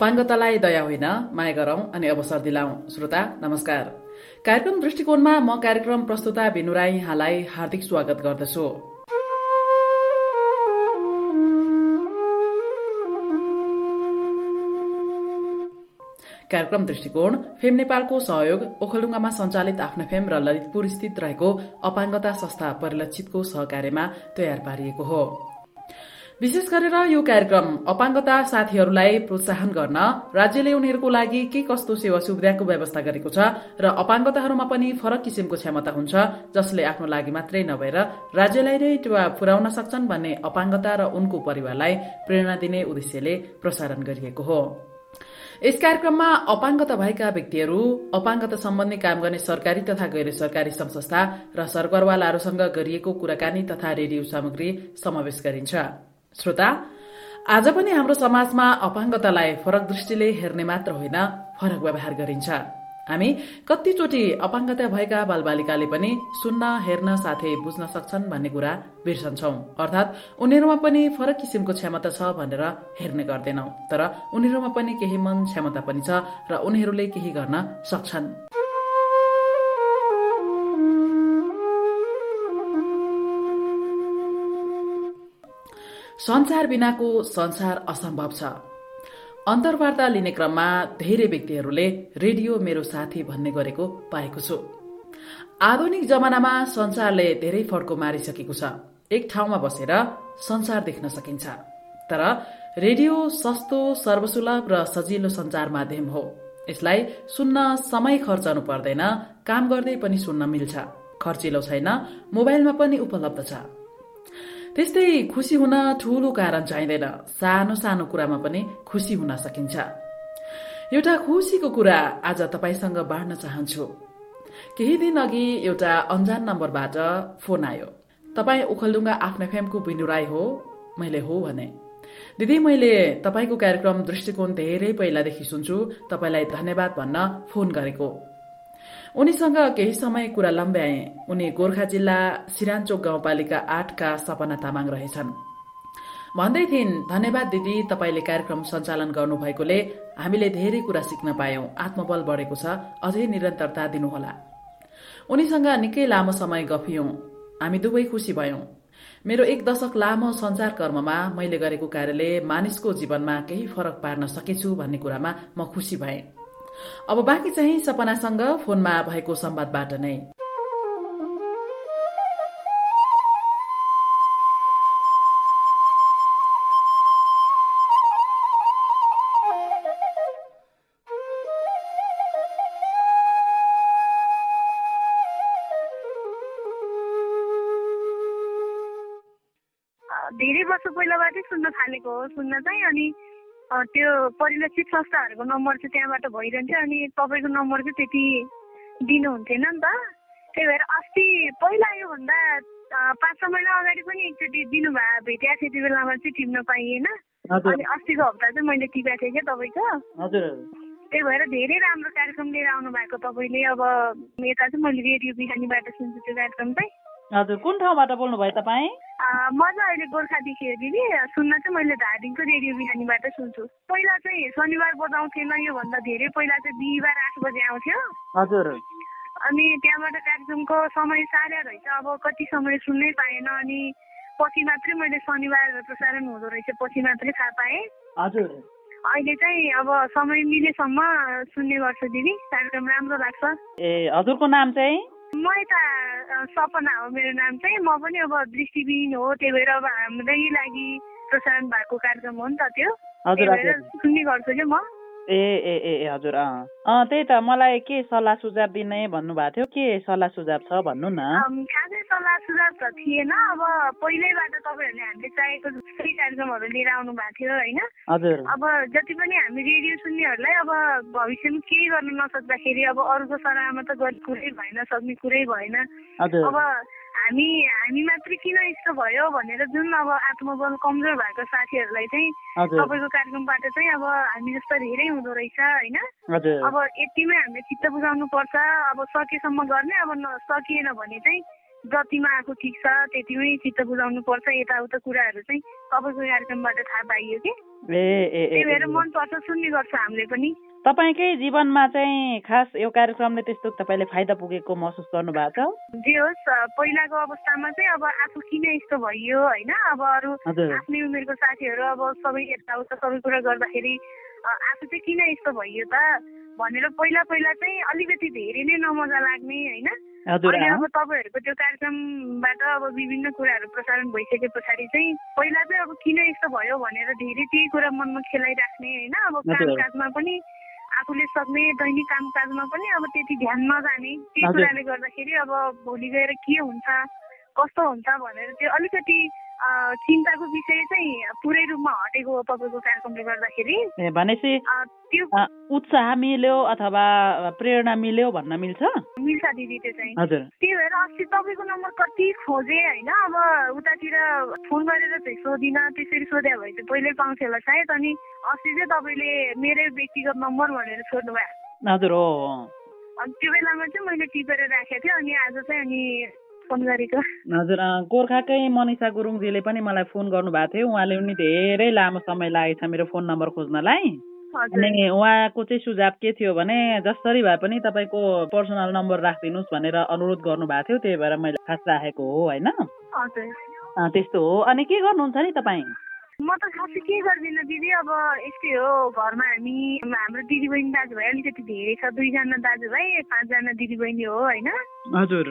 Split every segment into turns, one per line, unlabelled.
अपाङ्गतालाई दया होइन माया गरौं अनि अवसर दिलाऊ श्रोता नमस्कार। कार्यक्रम दृष्टिकोणमा म कार्यक्रम प्रस्तुता बिनु राई यहाँलाई हार्दिक स्वागत गर्दछु। कार्यक्रम दृष्टिकोण फेम नेपालको सहयोग ओखलडुङ्गामा सञ्चालित आफ्नो फेम र ललितपुर स्थित रहेको अपाङ्गता संस्था परिलक्षितको सहकार्यमा तयार पारिएको हो। विशेष गरेर यो कार्यक्रम अपाङ्गता साथीहरूलाई प्रोत्साहन गर्न राज्यले उनीहरूको लागि के कस्तो सेवा सुविधाको व्यवस्था गरेको छ र अपाङ्गताहरूमा पनि फरक किसिमको क्षमता हुन्छ जसले आफ्नो लागि मात्रै नभएर राज्यलाई नै टेवा पुर्याउन सक्छन् भन्ने अपाङ्गता र उनको परिवारलाई प्रेरणा दिने उद्देश्यले प्रसारण गरिएको हो। यस कार्यक्रममा अपाङ्गता भएका व्यक्तिहरू अपाङ्गता सम्बन्धी काम गर्ने सरकारी तथा गैर सरकारी संस्था र सरकारवालाहरूसँग गरिएको कुराकानी तथा रेडियो सामग्री समावेश गरिन्छ। श्रोता आज पनि हाम्रो समाजमा अपाङ्गतालाई फरक दृष्टिले हेर्ने मात्र होइन फरक व्यवहार गरिन्छ। हामी कतिचोटि अपाङ्गता भएका बालबालिकाले पनि सुन्न हेर्न साथै बुझ्न सक्छन् भन्ने कुरा बिर्सन्छौ। अर्थात् उनीहरूमा पनि फरक किसिमको क्षमता छ भनेर हेर्ने गर्दैनौ। तर उनीहरूमा पनि केही मन क्षमता पनि छ र उनीहरूले केही गर्न सक्छन्। संसार बिनाको संसार असम्भव छ। अन्तर्वार्ता लिने क्रममा धेरै व्यक्तिहरूले रेडियो मेरो साथी भन्ने गरेको पाएको छु। आधुनिक जमानामा संसारले धेरै फड्को मारिसकेको छ। एक ठाउँमा बसेर संसार देख्न सकिन्छ। तर रेडियो सस्तो सर्वसुलभ र सजिलो संचार माध्यम हो। यसलाई सुन्न समय खर्चनु पर्दैन काम गर्दै पनि सुन्न मिल्छ। खर्चिलो छैन मोबाइलमा पनि उपलब्ध छ। त्यस्तै खुसी हुन ठूलो कारण चाहिँदैन। सानो सानो कुरामा पनि खुसी हुन सकिन्छ। एउटा खुसीको कुरा आज तपाईँसँग बाँड्न चाहन्छु। केही दिन अघि एउटा अन्जान नम्बरबाट फोन आयो। तपाईँ उखलडुङ्गा आफ्नो फेमको बिनु राई हो मैले हो भने। दिदी मैले तपाईँको कार्यक्रम दृष्टिकोण धेरै पहिलादेखि सुन्छु। तपाईँलाई धन्यवाद भन्न फोन गरेको। उनीसँग केही समय कुरा लम्ब्याए। उनी गोर्खा जिल्ला सिरानचोक गाउँपालिका आठका सपना तामाङ रहेछन्। भन्दै थिइन् धन्यवाद दिदी तपाईँले कार्यक्रम सञ्चालन गर्नुभएकोले हामीले धेरै कुरा सिक्न पायौं। आत्मबल बढेको छ। अझै निरन्तरता दिनुहोला। उनीसँग निकै लामो समय गफियौं। हामी दुवै खुसी भयौं। मेरो एक दशक लामो संचार कर्ममा मैले गरेको कार्यले मानिसको जीवनमा केही फरक पार्न सकेछु भन्ने कुरामा म खुसी भएँ। अब बाँकी चाहिँ सपनासँग फोनमा भएको संवादबाट नै।
धेरै वर्ष पहिलाबाटै सुन्न थालेको हो सुन्न चाहिँ अनि त्यो परिलक्षित संस्थाहरूको नम्बर चाहिँ त्यहाँबाट भइरहन्थ्यो अनि तपाईँको नम्बर चाहिँ त्यति दिनुहुन्थेन नि त। त्यही भएर अस्ति पहिला योभन्दा पाँच छ महिना अगाडि पनि एकचोटि दिनुभयो भेटेको थिएँ त्यो बेलामा चाहिँ टिप्न पाइएन। अनि अस्तिको हप्ता चाहिँ मैले टिपेको थिएँ क्या तपाईँको। त्यही भएर धेरै राम्रो कार्यक्रम लिएर आउनु भएको तपाईँले। अब यता चाहिँ मैले रेडियो बिहानीबाट सुन्छु त्यो कार्यक्रम चाहिँ।
हजुर कुन ठाउँबाट बोल्नुभयो तपाईँ?
म चाहिँ अहिले गोर्खादेखि दिदी। सुन्न चाहिँ मैले धादिङको रेडियो बिहानीबाट सुन्छु। पहिला चाहिँ शनिबार बजाउँथेन योभन्दा धेरै पहिला चाहिँ बिहिबार आठ बजे आउँथ्यो।
हजुर।
अनि त्यहाँबाट कार्यक्रमको समय साह्रै रहेछ अब कति समय सुन्नै पाएन अनि पछि मात्रै मैले शनिबार प्रसारण हुँदो रहेछ पछि मात्रै थाहा पाएँ।
हजुर।
अहिले चाहिँ अब समय मिलेसम्म सुन्ने गर्छु दिदी। कार्यक्रम राम्रो लाग्छ।
ए हजुरको नाम चाहिँ?
म यता सपना हो मेरो नाम चाहिँ। म पनि अब दृष्टिविहीन हो त्यही भएर अब हाम्रै लागि प्रसारण भएको कार्यक्रम हो नि त त्यो। सुन्ने गर्छु कि म।
ए ए ए ए हजुर अँ। अँ त्यही त मलाई के सल्लाह सुझाव दिने भन्नुभएको थियो? के सल्लाह सुझाव छ भन्नु न।
खासै सल्लाह सुझाव त थिएन। अब पहिल्यैबाट तपाईँहरूले हामीले चाहेको जस्तै कार्यक्रमहरू लिएर आउनु भएको थियो होइन?
हजुर।
अब जति पनि हामी रेडियो सुन्नेहरूलाई अब भविष्यमा केही गर्न नसक्दाखेरि अब अरूको सल्लाहमा त गर्ने कुरै भएन सक्ने कुरै भएन। अब हामी हामी मात्रै किन यस्तो भयो भनेर जुन अब आत्मबल कमजोर भएको साथीहरूलाई चाहिँ तपाईँको कार्यक्रमबाट चाहिँ अब हामी जस्तो धेरै हुँदो रहेछ होइन? अब यतिमै हामीले चित्त बुझाउनु पर्छ अब सकेसम्म गर्ने अब सकिएन भने चाहिँ जतिमा आएको ठिक छ त्यतिमै चित्त बुझाउनु पर्छ। यताउता कुराहरू चाहिँ तपाईँको कार्यक्रमबाट थाहा पाइयो कि? त्यही भएर मनपर्छ सुन्ने गर्छ हामीले पनि।
तपाईँकै जीवनमा चाहिँ खास यो कार्यक्रमले त्यस्तो तपाईँले फाइदा पुगेको महसुस गर्नु भएको छ?
जे होस् पहिलाको अवस्थामा चाहिँ अब आफू किन यस्तो भइयो होइन? अब अरू आफ्नै उमेरको साथीहरू अब सबै यताउता सबै कुरा गर्दाखेरि आफू चाहिँ किन यस्तो भइयो त? भनेर पहिला पहिला चाहिँ अलिकति धेरै नै नमजा लाग्ने होइन अहिले। अब तपाईँहरूको त्यो कार्यक्रमबाट अब विभिन्न कुराहरू प्रसारण भइसके पछाडि चाहिँ पहिला चाहिँ अब किन यस्तो भयो भनेर धेरै त्यही कुरा मनमा खेलाइराख्ने होइन अब। कामकाजमा पनि आफूले सक्ने दैनिक कामकाजमा पनि अब त्यति ध्यान नजाने त्यही। कुराले गर्दाखेरि अब भोलि गएर के हुन्छ कस्तो हुन्छ भनेर त्यो अलिकति चिन्ताको विषय चाहिँ पुरै रूपमा हटेको हो तपाईँको कार्यक्रमले गर्दाखेरि।
भनेपछि
त्यो
उत्साह मिल्यो अथवा प्रेरणा मिल्यो भन्न मिल्छ?
मिल्छ दिदी त्यो चाहिँ।
हजुर।
त्यही भएर अस्ति तपाईँको नम्बर कति खोजेँ होइन अब उतातिर फोन गरेर चाहिँ सोधिनँ त्यसरी सोध्या भए चाहिँ पहिल्यै पाउँथ्यो होला सायद अनि अस्ति चाहिँ तपाईँले मेरै व्यक्तिगत नम्बर भनेर सोध्नु भयो
हजुर हो हो।
अनि त्यो बेलामा चाहिँ मैले टिपेर राखेको थिएँ अनि आज चाहिँ अनि फोन गरेको।
हजुर गोर्खाकै मनिषा गुरुङजीले पनि मलाई फोन गर्नुभएको थियो। उहाँले पनि धेरै लामो समय लागेको छ मेरो फोन नम्बर खोज्नलाई। अनि उहाँको चाहिँ सुझाव के थियो भने जसरी भए पनि तपाईँको पर्सनल नम्बर राखिदिनुहोस् भनेर अनुरोध गर्नुभएको थियो। त्यही भएर मैले खास राखेको हो होइन? त्यस्तो हो। अनि के गर्नुहुन्छ नि तपाईँ?
म त खासै के गर्दिनँ दिदी अब यस्तै हो। घरमा हामी हाम्रो दिदीबहिनी दाजुभाइ अलिकति धेरै छ। दुईजना दाजुभाइ पाँचजना दिदीबहिनी हो होइन?
हजुर।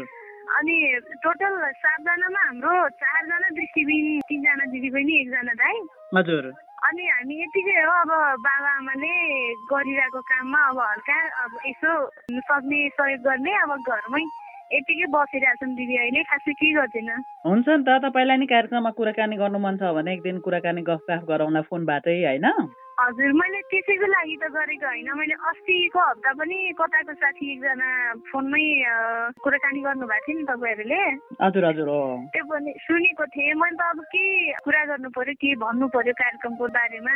अनि टोटल सातजनामा हाम्रो चारजना दृष्टिबिन तिनजना दिदीबहिनी एकजना दाइ
हजुर।
अनि हामी यतिकै हो अब बाबा आमाले गरिरहेको काममा अब हल्का अब यसो सक्ने सहयोग गर्ने अब घरमै यतिकै बसिरहेछौँ दिदी अहिले। खासै के गर्दैन?
हुन्छ नि त तपाईँलाई नि कार्यक्रममा कुराकानी गर्नु मन छ भने एक दिन कुराकानी गफगाफ गरौँला फोन बाटै होइन?
हजुर मैले त्यसैको लागि त गरेको होइन। मैले अस्तिको हप्ता पनि कताको साथी एकजना फोनमै कुराकानी गर्नुभएको थियो नि तपाईँहरूले।
हजुर हजुर हो।
त्यो पनि सुनेको थिएँ। मैले त अब के कुरा गर्नु पर्यो के भन्नु पर्यो कार्यक्रमको बारेमा?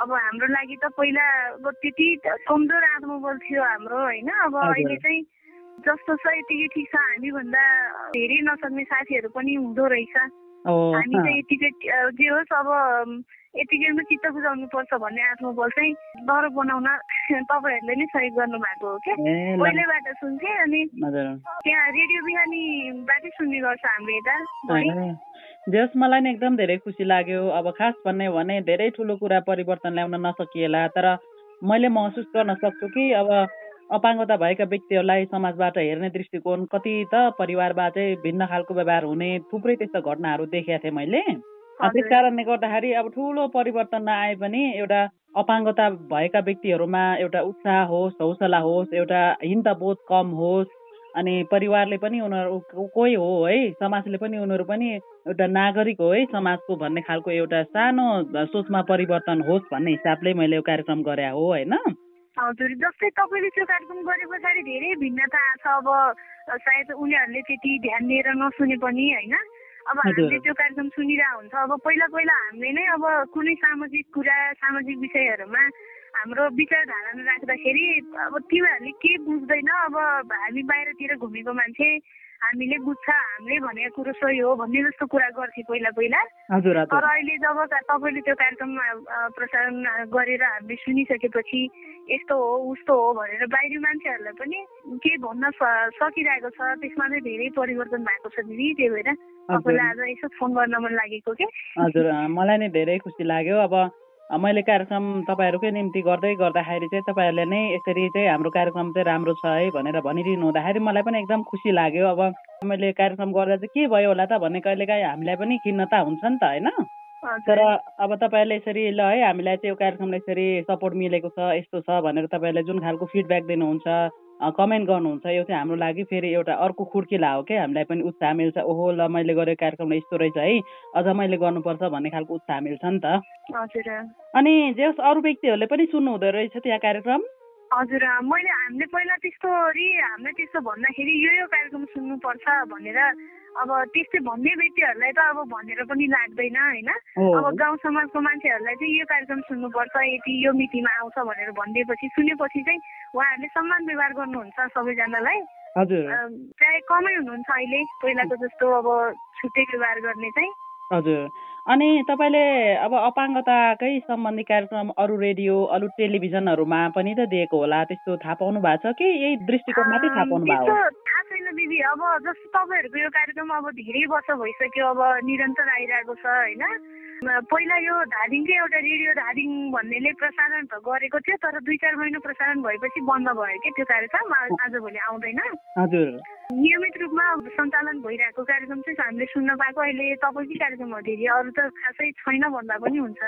अब हाम्रो लागि त पहिला अब त्यति कमजोर आत्मबल थियो हाम्रो होइन? अब। अहिले चाहिँ जस्तो छ यतिकै ठिक छ। हामीभन्दा धेरै नसक्ने साथीहरू पनि हुँदो रहेछ। हामी चाहिँ यतिकै जे होस् अब यतिकैमा चित्त बुझाउनु पर्छ भन्ने आत्मबल चाहिँ डर बनाउन तपाईँहरूले नै सहयोग गर्नु भएको हो क्या पहिल्यैबाट सुन्थेँ अनि त्यहाँ रेडियो बिहानीबाटै सुन्ने गर्छ हाम्रो यता
जस मलाई नि एकदम धेरै खुसी लाग्यो। अब खास भन्ने भने धेरै ठुलो कुरा परिवर्तन ल्याउन नसकिएला तर मैले महसुस गर्न सक्छु कि अब अपाङ्गता भएका व्यक्तिहरूलाई समाजबाट हेर्ने दृष्टिकोण कति त परिवारबाटै भिन्न खालको व्यवहार हुने थुप्रै त्यस्तो घटनाहरू देखेको थिएँ मैले। त्यस कारणले गर्दाखेरि अब ठुलो परिवर्तन नआए पनि एउटा अपाङ्गता भएका व्यक्तिहरूमा एउटा उत्साह होस् हौसला होस् एउटा हिन्त बोध कम होस् अनि परिवारले पनि उनीहरू कोही हो है समाजले पनि उनीहरू पनि एउटा नागरिक हो है समाजको भन्ने खालको एउटा सानो सोचमा परिवर्तन होस् भन्ने हिसाबले मैले यो कार्यक्रम गरे हो होइन।
हजुर जस्तै तपाईँले त्यो कार्यक्रम गरे पछाडि धेरै भिन्नता आएको छ। अब सायद उनीहरूले त्यति ध्यान दिएर नसुने पनि होइन। अब। हामीले त्यो कार्यक्रम सुनिरहेको हुन्छ। अब पहिला पहिला हामीले नै अब कुनै सामाजिक कुरा सामाजिक विषयहरूमा हाम्रो विचारधारा राख्दाखेरि अब तिमीहरूले के बुझ्दैन। अब हामी बाहिरतिर घुमेको मान्छे हामीले बुझ्छ हामीले भनेको कुरो सही हो भन्ने जस्तो कुरा गर्थे पहिला पहिला। तर अहिले जब का- तपाईँले त्यो कार्यक्रम प्रसारण गरेर हामीले सुनिसकेपछि यस्तो हो उस्तो हो भनेर बाहिरी मान्छेहरूलाई पनि केही भन्न सकिरहेको छ त्यसमा चाहिँ धेरै परिवर्तन भएको छ दिदी त्यही भएर तपाईँलाई आज यसो फोन गर्न मन लागेको के?
हजुर मलाई नै धेरै खुसी लाग्यो। अब मैले कार्यक्रम तपाईँहरूकै निम्ति गर्दै गर्दाखेरि चाहिँ तपाईँहरूले नै यसरी चाहिँ हाम्रो कार्यक्रम चाहिँ राम्रो छ है भनेर भनिदिनु हुँदाखेरि मलाई पनि एकदम खुसी लाग्यो। अब मैले कार्यक्रम गर्दा चाहिँ के भयो होला त भन्ने कहिलेकाहीँ हामीलाई पनि खिन्नता हुन्छ नि त होइन? तर अब तपाईँहरूले यसरी ल है हामीलाई चाहिँ यो कार्यक्रमले यसरी सपोर्ट मिलेको छ यस्तो छ भनेर तपाईँहरूले जुन खालको फिडब्याक दिनुहुन्छ कमेन्ट गर्नुहुन्छ यो चाहिँ हाम्रो लागि फेरि एउटा अर्को खुड्किला हो क्या। हामीलाई पनि उत्साह मिल्छ। ओहो ल मैले गरेको कार्यक्रमले यस्तो रहेछ है। अझ मैले गर्नुपर्छ भन्ने खालको उत्साह मिल्छ नि त।
हजुर।
अनि जे होस् अरू व्यक्तिहरूले पनि सुन्नु हुँदो रहेछ त्यहाँ कार्यक्रम?
हजुर मैले हामीले पहिला त्यस्तो हामीले त्यस्तो भन्दाखेरि यो यो कार्यक्रम सुन्नुपर्छ भनेर अब त्यस्तै भन्ने व्यक्तिहरूलाई त अब भनेर पनि लाग्दैन होइन? अब गाउँ समाजको मान्छेहरूलाई चाहिँ यो कार्यक्रम सुन्नुपर्छ यति यो मितिमा आउँछ भनेर भनिदिएपछि सुनेपछि चाहिँ उहाँहरूले सम्मान व्यवहार गर्नुहुन्छ सबैजनालाई।
हजुर।
प्रायः कमै हुनुहुन्छ अहिले पहिलाको जस्तो अब छुट्टै व्यवहार गर्ने चाहिँ।
हजुर। अनि तपाईँले अब अपाङ्गताकै सम्बन्धी कार्यक्रम अरू रेडियो अरू टेलिभिजनहरूमा पनि त दिएको होला त्यस्तो थाहा पाउनु भएको छ कि? यही दृष्टिकोण मात्रै थाहा पाउनु भएको
त्यस्तो थाहा छैन दिदी अब जस्तो तपाईँहरूको यो कार्यक्रम अब धेरै वर्ष भइसक्यो अब निरन्तर आइरहेको छ होइन? पहिला यो धादिङकै एउटा रेडियो धादिङ भन्नेले प्रसारण त गरेको थियो तर दुई चार महिना प्रसारण भएपछि बन्द भयो कि त्यो कार्यक्रम? आजभोलि आउँदैन। नियमित रूपमा सञ्चालन भइरहेको कार्यक्रम चाहिँ हामीले सुन्न पाएको। अहिले तपाईँकै कार्यक्रम हो दिदी अरू त खासै छैन भन्दा पनि हुन्छ।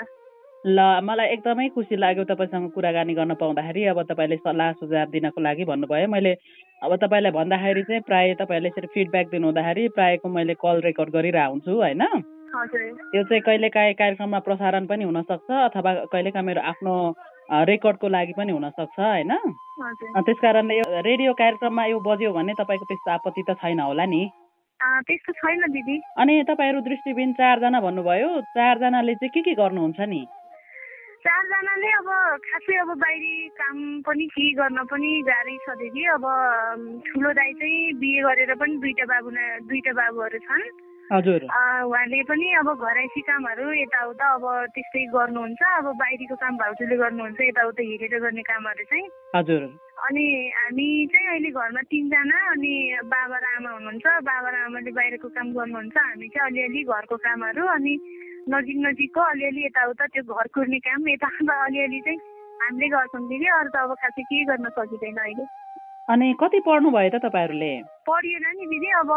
ल मलाई एकदमै खुसी लाग्यो तपाईँसँग कुराकानी गर्न पाउँदाखेरि। अब तपाईँले सल्लाह सुझाव दिनको लागि भन्नुभयो। मैले अब तपाईँलाई भन्दाखेरि चाहिँ प्रायः तपाईँहरूले यसरी फिडब्याक दिनुहुँदाखेरि प्रायःको मैले कल रेकर्ड गरिरहेको हुन्छु होइन? त्यो चाहिँ कहिलेकाहीँ कार्यक्रममा प्रसारण पनि हुनसक्छ अथवा कहिलेकाहीँ मेरो आफ्नो रेकर्डको लागि पनि हुनसक्छ होइन? त्यस कारणले यो रेडियो कार्यक्रममा यो बज्यो भने तपाईँको त्यस्तो आपत्ति त छैन होला नि।
त्यस्तो छैन दिदी।
अनि तपाईँहरू दृष्टिबिन चारजना भन्नुभयो। चारजनाले चाहिँ के के गर्नुहुन्छ नि?
चारजनाले अब खासै अब बाहिरी काम पनि केही गर्न पनि गाह्रै छ दिदी। अब ठुलो दाई चाहिँ बिए गरेर पनि दुईटा बाबु दुईटा बाबुहरू छन्।
हजुर।
उहाँले पनि अब घरैसी कामहरू यताउता अब त्यस्तै गर्नुहुन्छ। अब बाहिरीको काम भाउजूले गर्नुहुन्छ यताउता हेरेर गर्ने कामहरू चाहिँ।
हजुर।
अनि हामी चाहिँ अहिले घरमा तिनजना अनि बाबा र आमा हुनुहुन्छ। बाबा र आमाले बाहिरको काम गर्नुहुन्छ। हामी चाहिँ अलिअलि घरको कामहरू अनि नजिक नजिकको अलिअलि यताउता त्यो घर कुर्ने काम यताउता अलिअलि चाहिँ हामीले गर्छौँ दिदी। अरू त अब खासै केही गर्न सकिँदैन अहिले।
अनि कति पढ्नु भयो त तपाईँहरूले?
पढिएन नि दिदी अब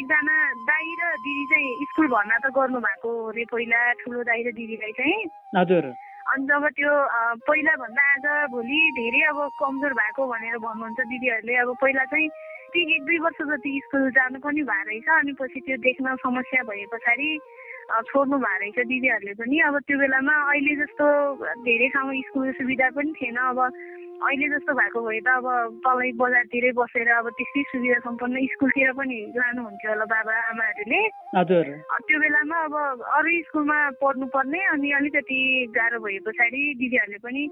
एकजना दाई र दिदी चाहिँ स्कुल भर्ना त गर्नु भएको अरे पहिला ठुलो दाई र दिदीलाई चाहिँ।
हजुर।
अनि जब त्यो अ, पहिलाभन्दा आज भोलि धेरै अब कमजोर भएको भनेर भन्नुहुन्छ दिदीहरूले अब पहिला चाहिँ ती एक दुई वर्ष जति स्कुल जानु पनि भएको रहेछ अनि पछि त्यो देख्न समस्या भए पछाडि छोड्नु भएको रहेछ दिदीहरूले पनि। अब त्यो बेलामा अहिले जस्तो धेरै ठाउँमा स्कुल सुविधा पनि थिएन। अब अहिले जस्तो भएको भए त अब तलै बजारतिरै बसेर अब त्यस्तै सुविधा सम्पन्न स्कुलतिर पनि लानुहुन्थ्यो होला बाबा आमाहरूले। त्यो बेलामा अब अरू स्कुलमा पढ्नुपर्ने अनि अलिकति गाह्रो भए पछाडि दिदीहरूले पनि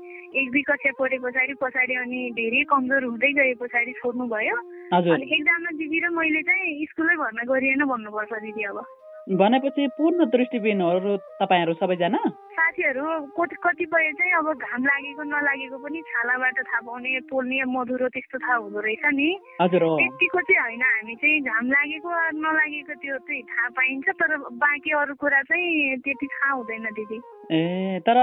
एक दुई कक्षा पढे पछाडि पछाडि अनि धेरै कमजोर हुँदै गए पछाडि छोड्नु भयो अनि एकजना दिदी र मैले चाहिँ स्कुलै भर्ना गरिएन भन्नुपर्छ दिदी अब।
भनेपछि पूर्ण दृष्टिबिनहरू तपाईँहरू सबैजना?
साथीहरू कति कतिपय चाहिँ अब घाम लागेको नलागेको पनि छालाबाट थाहा पाउने पोल्ने मधुरो त्यस्तो थाहा हुँदो रहेछ नि।
हजुर
त्यतिको चाहिँ होइन हामी चाहिँ घाम लागेको नलागेको त्यो चाहिँ थाहा पाइन्छ तर बाँकी अरू कुरा चाहिँ त्यति थाहा हुँदैन दिदी।
ए तर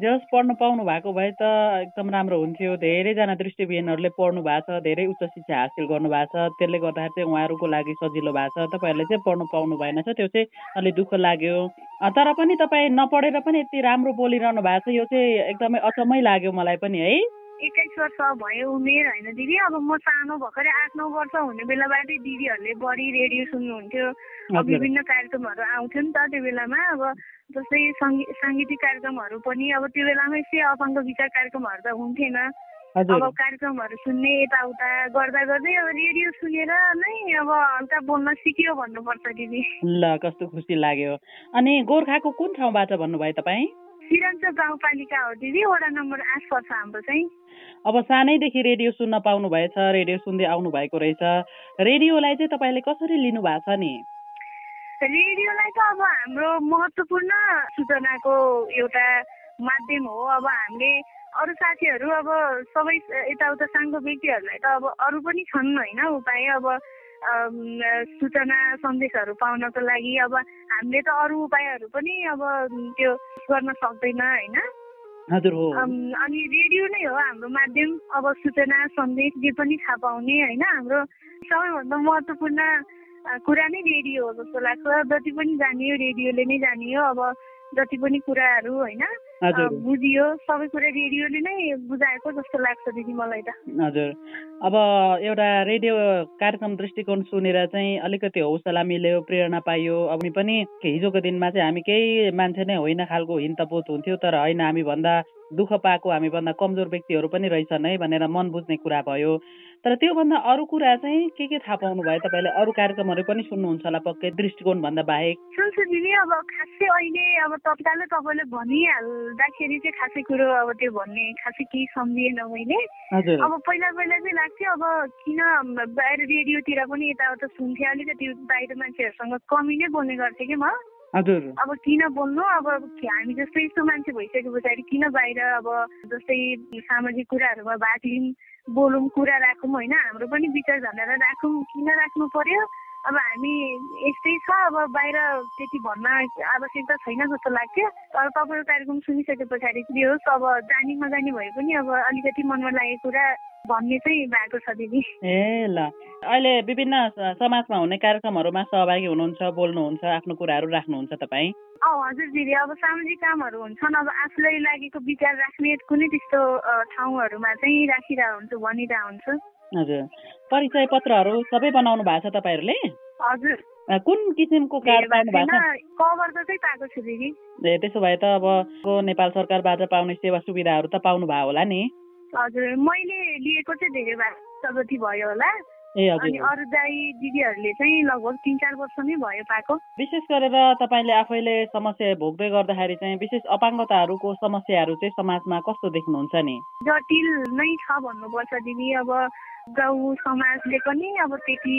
जे होस् पढ्नु पाउनु भएको भए त एकदम राम्रो हुन्थ्यो। धेरैजना दृष्टिविहीनहरूले पढ्नु भएको छ धेरै उच्च शिक्षा हासिल गर्नु भएको छ। त्यसले गर्दाखेरि चाहिँ उहाँहरूको लागि सजिलो भएको छ। तपाईँहरूले चाहिँ पढ्नु पाउनु भएन छ त्यो चाहिँ अलिक दुःख लाग्यो। तर पनि तपाईँ नपढेर पनि यति राम्रो बोलिरहनु भएको छ यो चाहिँ एकदमै अचम्मै लाग्यो मलाई पनि है।
एक्काइस वर्ष भयो उमेर होइन दिदी। अब म सानो भर्खरै आठ नौ वर्ष हुने बेलाबाटै दिदीहरूले बढी रेडियो सुन्नुहुन्थ्यो। अब विभिन्न कार्यक्रमहरू आउँथ्यो नि त त्यो बेलामा। अब जस्तै सङ्गी साङ्गीतिक कार्यक्रमहरू पनि अब त्यो बेलामा यस्तै अपाङ्ग विचार कार्यक्रमहरू त हुन्थेन। अब कार्यक्रमहरू सुन्ने यताउता गर्दा गर्दै अब रेडियो सुनेर नै अब हल्का बोल्न सिक्यो भन्नुपर्छ दिदी।
ल कस्तो खुसी लाग्यो। अनि गोर्खाको कुन ठाउँबाट भन्नुभयो तपाईँ?
सिरञ्चोक गाउँपालिका हो दिदी। वडा नम्बर आठ पर्छ हाम्रो चाहिँ।
अब सानैदेखि रेडियो सुन्न पाउनु भएछ रेडियो सुन्दै आउनु भएको रहेछ। रेडियोलाई चाहिँ तपाईँले कसरी लिनु भएको छ नि?
रेडियोलाई त अब हाम्रो महत्त्वपूर्ण सूचनाको एउटा माध्यम हो। अब हामीले अरू साथीहरू अब सबै यताउता साङ्गो व्यक्तिहरूलाई त अब अरू पनि छन् होइन उपाय। अब सूचना सन्देशहरू पाउनको लागि अब हामीले त अरू उपायहरू पनि अब त्यो गर्न सक्दैन होइन? अनि रेडियो नै हो हाम्रो माध्यम अब सूचना सन्देश जे पनि थाहा पाउने होइन? हाम्रो सबैभन्दा महत्त्वपूर्ण कुरा नै रेडियो हो जस्तो लाग्छ। जति पनि जानियो रेडियोले नै जानियो अब जति पनि कुराहरू होइन? बुझियो सबै कुरा रेडियोले नै बुझाएको जस्तो लाग्छ दिदी मलाई त।
हजुर। अब एउटा रेडियो कार्यक्रम दृष्टिकोण सुनेर चाहिँ अलिकति हौसला मिल्यो प्रेरणा पाइयो अनि पनि हिजोको दिनमा चाहिँ हामी केही मान्छे नै होइन खालको हिन्तपोत हुन्थ्यो तर होइन हामी भन्दा दुःख पाएको हामीभन्दा कमजोर व्यक्तिहरू पनि रहेछन् है भनेर मन बुझ्ने कुरा भयो। तर त्योभन्दा अरू कुरा चाहिँ के के थाहा पाउनु भयो तपाईँले? अरू कार्यक्रमहरू पनि सुन्नुहुन्छ होला पक्कै दृष्टिकोण भन्दा बाहेक।
सुन्छु दिदी अब खासै अहिले अब तत्कालै तपाईँले भनिहाल्दाखेरि चाहिँ खासै कुरो अब त्यो भन्ने खासै केही सम्झिएन मैले। अब पहिला पहिला चाहिँ लाग्थ्यो अब किन बाहिर रेडियोतिर पनि यताउता सुन्थेँ अलिकति बाहिर मान्छेहरूसँग कमी नै बोल्ने गर्थेँ कि म।
हजुर।
अब किन बोल्नु? अब हामी जस्तै यस्तो मान्छे भइसके पछाडि किन बाहिर अब जस्तै सामाजिक कुराहरूमा भाग लिउँ बोलौँ कुरा राखौँ होइन? हाम्रो पनि विचार भनेर राखौँ किन राख्नु पर्यो? अब हामी यस्तै छ अब बाहिर त्यति भन्न आवश्यकता छैन जस्तो लाग्थ्यो। तर तपाईँको कार्यक्रम सुनिसके पछाडि जे होस् अब जानी नजानी भए पनि अब अलिकति मनमा लागेको कुरा भन्ने चाहिँ भएको छ दिदी।
ए ल। अहिले विभिन्न समाजमा हुने कार्यक्रमहरूमा सहभागी हुनुहुन्छ बोल्नुहुन्छ आफ्नो कुराहरू राख्नुहुन्छ तपाईँ?
हजुर दिदी अब सामाजिक कामहरू हुन्छन् अब आफूलाई लागेको विचार राख्ने कुनै त्यस्तो ठाउँहरूमा चाहिँ राखिरहेको हुन्छु भनिरहेको हुन्छु
हजुर। परिचय पत्रहरू सबै बनाउनु भएको छ तपाईँहरूले?
हजुर।
कुन किसिमको कार्ड पाउनु भएको छ? ए त्यसो भए त अब नेपाल सरकारबाट पाउने सेवा सुविधाहरू त पाउनु भयो होला नि।
हजुर मैले लिएको चाहिँ धेरै भयो होला।
ए हजुर।
अरू दाई दिदीहरूले चाहिँ लगभग तिन चार वर्ष नै भयो पाएको।
विशेष गरेर तपाईँले आफैले समस्या भोग्दै गर्दाखेरि चाहिँ विशेष अपाङ्गताहरूको समस्याहरू चाहिँ समाजमा कस्तो देख्नुहुन्छ नि?
जटिल नै छ भन्नुपर्छ दिदी। अब गाउँ समाजले पनि अब त्यति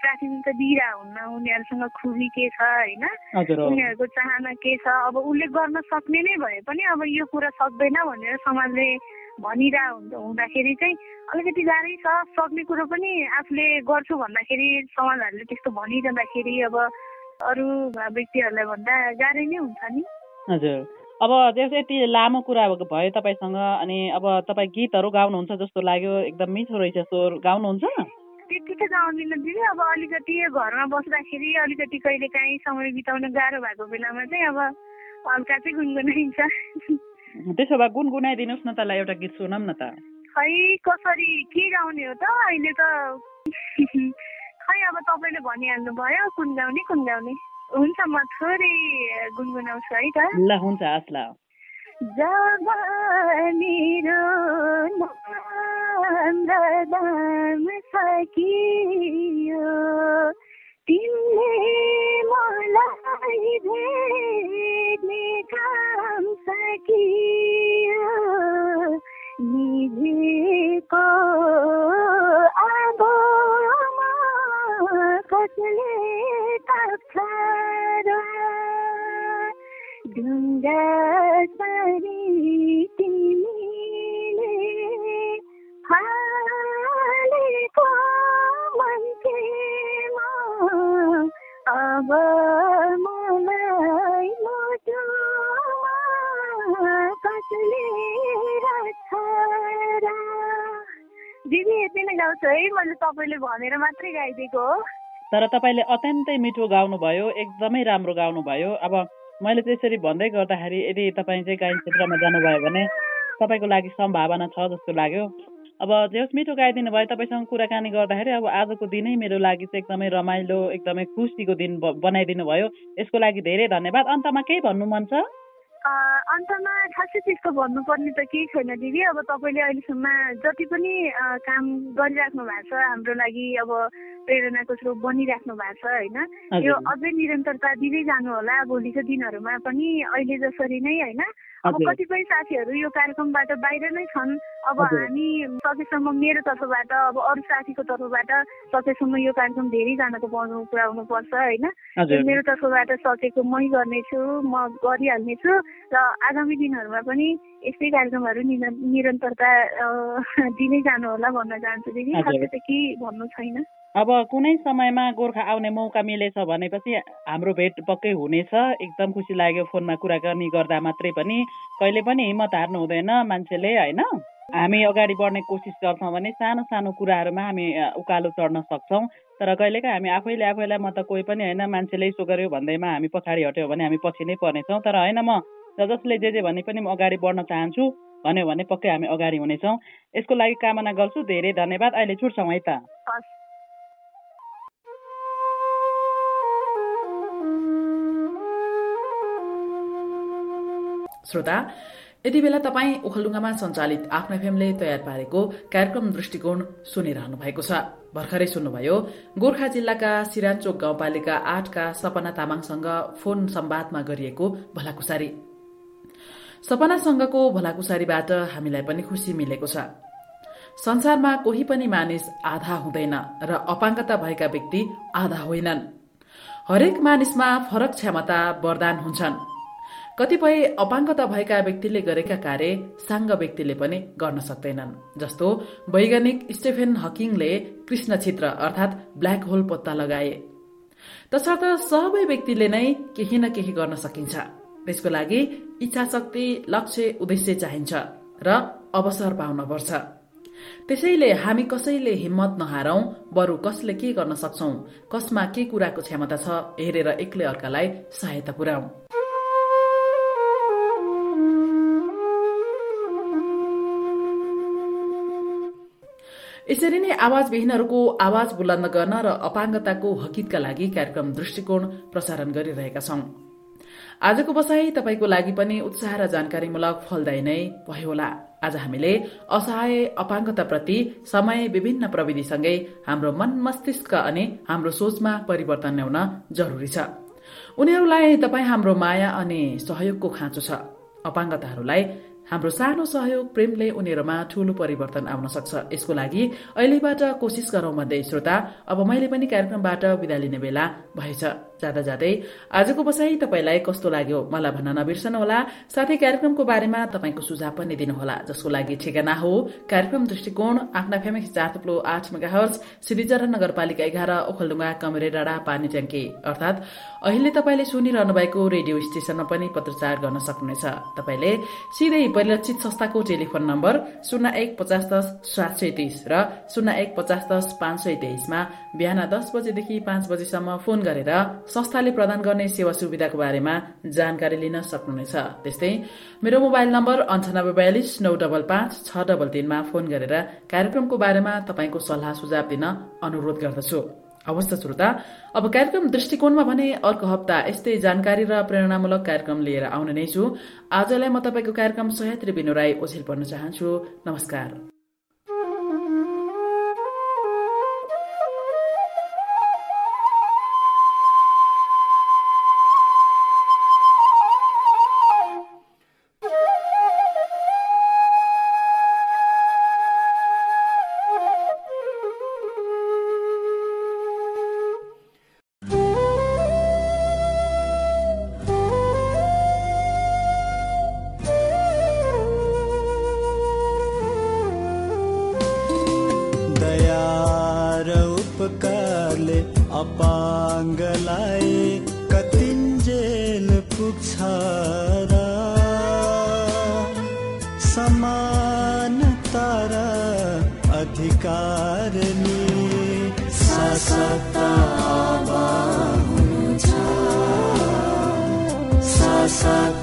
प्राथमिकता दिइरहेको हुन्न उनीहरूसँग खुबी के छ होइन। उनीहरूको चाहना के छ? अब उसले गर्न सक्ने नै भए पनि अब यो कुरा सक्दैन भनेर समाजले भनिरहेको हुन्छ हुँदाखेरि चाहिँ अलिकति गाह्रै छ। सक्ने कुरो पनि आफूले गर्छु भन्दाखेरि समाजहरूले त्यस्तो भनिरहँदाखेरि अब अरू व्यक्तिहरूलाई भन्दा गाह्रै नै हुन्छ नि।
हजुर। अब त्यस यति लामो कुरा भयो तपाईँसँग अनि अब तपाईँ गीतहरू गाउनुहुन्छ जस्तो लाग्यो एकदम मिठो रहेछ स्वर गाउनुहुन्छ।
त्यति त गाउँदिनँ दिदी अब अलिकति घरमा बस्दाखेरि अलिकति कहिले काहीँ समय बिताउन गाह्रो भएको बेलामा चाहिँ अब हल्का चाहिँ गुनगुनाइन्छ।
त्यसो भए गुनगुनाइदिनुहोस् न तँलाई एउटा गीत सुनौँ न त।
खै कसरी के गाउने हो त? अहिले त खै अब तपाईँले भनिहाल्नु भयो कुन गाउने कुन गाउने। हुन्छ म थोरै गुनगुनाउँछु है त?
ल हुन्छ हस् ल।
जब मेरो नाम सकियो तिमीले मलाई भेट्ने काम सकियो। निभेको गाउँछु है मैले तपाईँले भनेर मात्रै गाइदिएको
तर तपाईँले अत्यन्तै मिठो गाउनुभयो एकदमै राम्रो गाउनुभयो। अब मैले त्यसरी भन्दै गर्दाखेरि यदि तपाईँ चाहिँ गायन क्षेत्रमा जानुभयो भने तपाईँको लागि सम्भावना छ जस्तो लाग्यो। अब जे होस् मिठो गाइदिनु भयो तपाईँसँग कुराकानी गर्दाखेरि अब आजको दिनै मेरो लागि चाहिँ एकदमै रमाइलो एकदमै खुसीको दिन बनाइदिनु भयो। यसको लागि धेरै धन्यवाद। अन्तमा केही भन्नु मन छ?
अन्तमा खासै त्यस्तो भन्नुपर्ने त केही छैन दिदी। अब तपाईँले अहिलेसम्म जति पनि काम गरिराख्नु भएको छ हाम्रो लागि अब प्रेरणाको स्रोत बनिराख्नु भएको छ होइन? यो अझै निरन्तरता दिँदै जानु होला भोलिको दिनहरूमा पनि अहिले जसरी नै होइन? अब कतिपय साथीहरू यो कार्यक्रमबाट बाहिर नै छन्। अब। हामी सकेसम्म मेरो तर्फबाट अब अरू साथीको तर्फबाट सकेसम्म यो कार्यक्रम धेरैजनाको पाउनु पुऱ्याउनु पर्छ होइन मेरो तर्फबाट सकेको मै गर्नेछु म गरिहाल्नेछु र आगामी दिनहरूमा पनि यस्तै कार्यक्रमहरू निर- निरन्तरता दिँदै जानु होला भन्न चाहन्छु दिदी। खासै त केही भन्नु छैन।
अब कुनै समयमा गोर्खा आउने मौका मिलेछ भनेपछि हाम्रो भेट पक्कै हुनेछ। एकदम खुसी लाग्यो फोनमा कुराकानी गर्दा मात्रै पनि। कहिले पनि हिम्मत हार्नु हुँदैन मान्छेले होइन? हामी अगाडि बढ्ने कोसिस गर्छौँ भने सानो सानो कुराहरूमा हामी उकालो चढ्न सक्छौँ। तर कहिलेकाहीँ हामी आफैले आफैलाई म त कोही पनि होइन मान्छेले यसो गर्यो भन्दैमा हामी पछाडि हट्यो भने हामी पछि नै पर्नेछौँ। तर होइन म जसले जे जे भने पनि म अगाडि बढ्न चाहन्छु भन्यो भने पक्कै हामी अगाडि हुनेछौँ। यसको लागि कामना गर्छु। धेरै धन्यवाद। अहिले छुट्छौँ है त।
श्रोता यति बेला तपाईँ ओखलडुङ्गामा सञ्चालित आफ्नो एफएमले तयार पारेको कार्यक्रम दृष्टिकोण सुनिरहनु भएको छ। भर्खरै सुन्नुभयो गोर्खा जिल्लाका सिराचोक गाउँपालिका आठका सपना तामाङसँग फोन सम्वादमा गरिएको भलाकुसारी। सपनासँगको भलाकुसारीबाट हामीलाई पनि खुसी मिलेको छ। संसारमा कोही पनि मानिस आधा हुँदैन र अपाङ्गता भएका व्यक्ति आधा होइनन्। हरेक मानिसमा फरक क्षमता वरदान हुन्छन्। कतिपय अपाङ्गता भएका व्यक्तिले गरेका कार्य साङ्ग व्यक्तिले पनि गर्न सक्दैनन्। जस्तो वैज्ञानिक स्टेफेन हकिङले कृष्ण चित्र अर्थात् ब्ल्याक होल पत्ता लगाए। तसर्थ सबै व्यक्तिले नै केही न केही गर्न सकिन्छ। त्यसको लागि इच्छा शक्ति लक्ष्य उद्देश्य चाहिन्छ र अवसर पाउन पर्छ। त्यसैले हामी कसैले हिम्मत नहारौं बरु कसले के गर्न सक्छौ कसमा के कुराको क्षमता छ हेरेर एक्लै अर्कालाई सहायता पुर्याउ यसरी नै आवाजविहीनहरूको आवाज बुलन्द गर्न र अपाङ्गताको हकितका लागि कार्यक्रम दृष्टिकोण प्रसारण गरिरहेका छौं। आजको बसाई तपाईँको लागि पनि उत्साह र जानकारीमूलक फलदायी नै भयो होला। आज हामीले असहाय अपाङ्गताप्रति समय विभिन्न प्रविधिसँगै हाम्रो मन मस्तिष्क अनि हाम्रो सोचमा परिवर्तन ल्याउन जरुरी छ। उनीहरूलाई तपाईँ हाम्रो माया अनि सहयोगको खाँचो छ। अपाङ्गताहरूलाई हाम्रो सानो सहयोग प्रेमले उनीहरूमा ठूलो परिवर्तन आउन सक्छ। यसको लागि अहिलेबाट कोसिस गरौं मध्ये श्रोता अब मैले पनि कार्यक्रमबाट विदा लिने बेला भएछ। जाँदा जाँदै आजको बसाई तपाईँलाई कस्तो लाग्यो मलाई भन्न नबिर्सनुहोला साथै कार्यक्रमको बारेमा तपाईँको सुझाव पनि दिनुहोला जसको लागि ठेगाना हो। कार्यक्रम दृष्टिकोण आफ्ना फेमिक्स थुप्लो आठ मेगा हर्स सिद्धिचरण नगरपालिका एघार ओखलडुङ्गा कमरे डाँडा पानी ट्याङ्की अर्थात अहिले तपाईँले सुनिरहनु भएको रेडियो स्टेशनमा पनि पत्रचार गर्न सक्नुहुनेछ। तपाईँले सिधै परिलक्षित संस्थाको टेलिफोन नम्बर शून्य एक पचास दस सात सय तेइस र शून्य एक पचास दस पाँच सय तेइसमा बिहान दस बजेदेखि पाँच बजेसम्म फोन गरेर संस्थाले प्रदान गर्ने सेवा सुविधाको बारेमा जानकारी लिन सक्नुहुनेछ। त्यस्तै मेरो मोबाइल नम्बर अन्ठानब्बे बयालिस नौ डबल पाँच छ डबल तीनमा फोन गरेर कार्यक्रमको बारेमा तपाईँको सल्लाह सुझाव दिन अनुरोध गर्दछु। अवश्य श्रोता अब कार्यक्रम दृष्टिकोणमा भने अर्को हप्ता यस्तै जानकारी र प्रेरणामूलक कार्यक्रम लिएर आउने नै छु। आजलाई म तपाईँको कार्यक्रम सहायत्री बिनु राई ओझेल पर्न चाहन्छु। नमस्कार।
sun.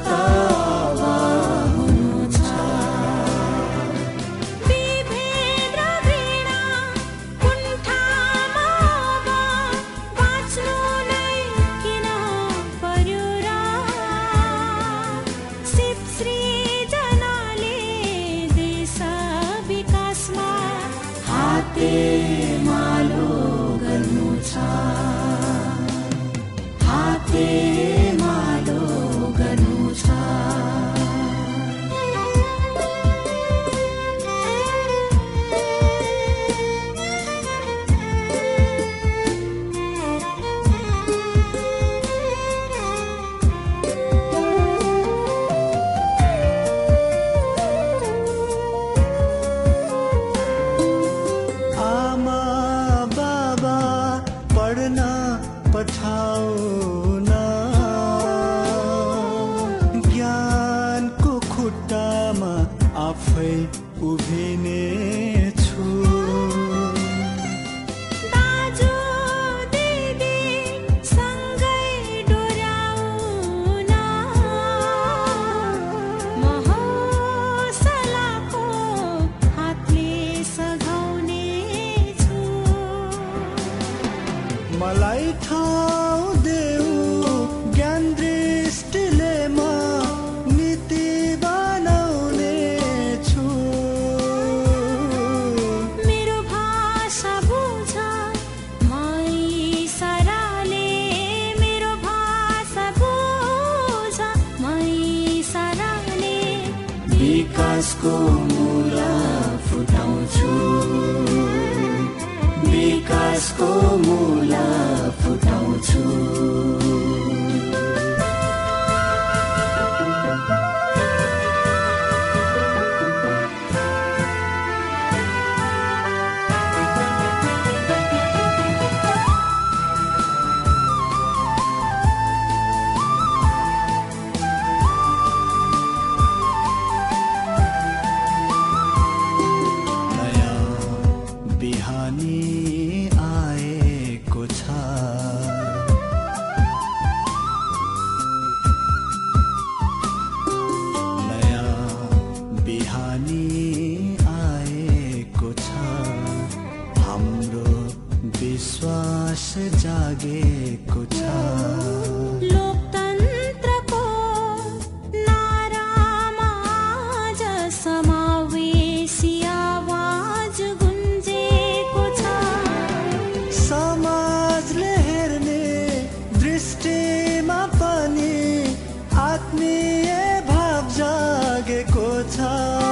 सत्ता हुनु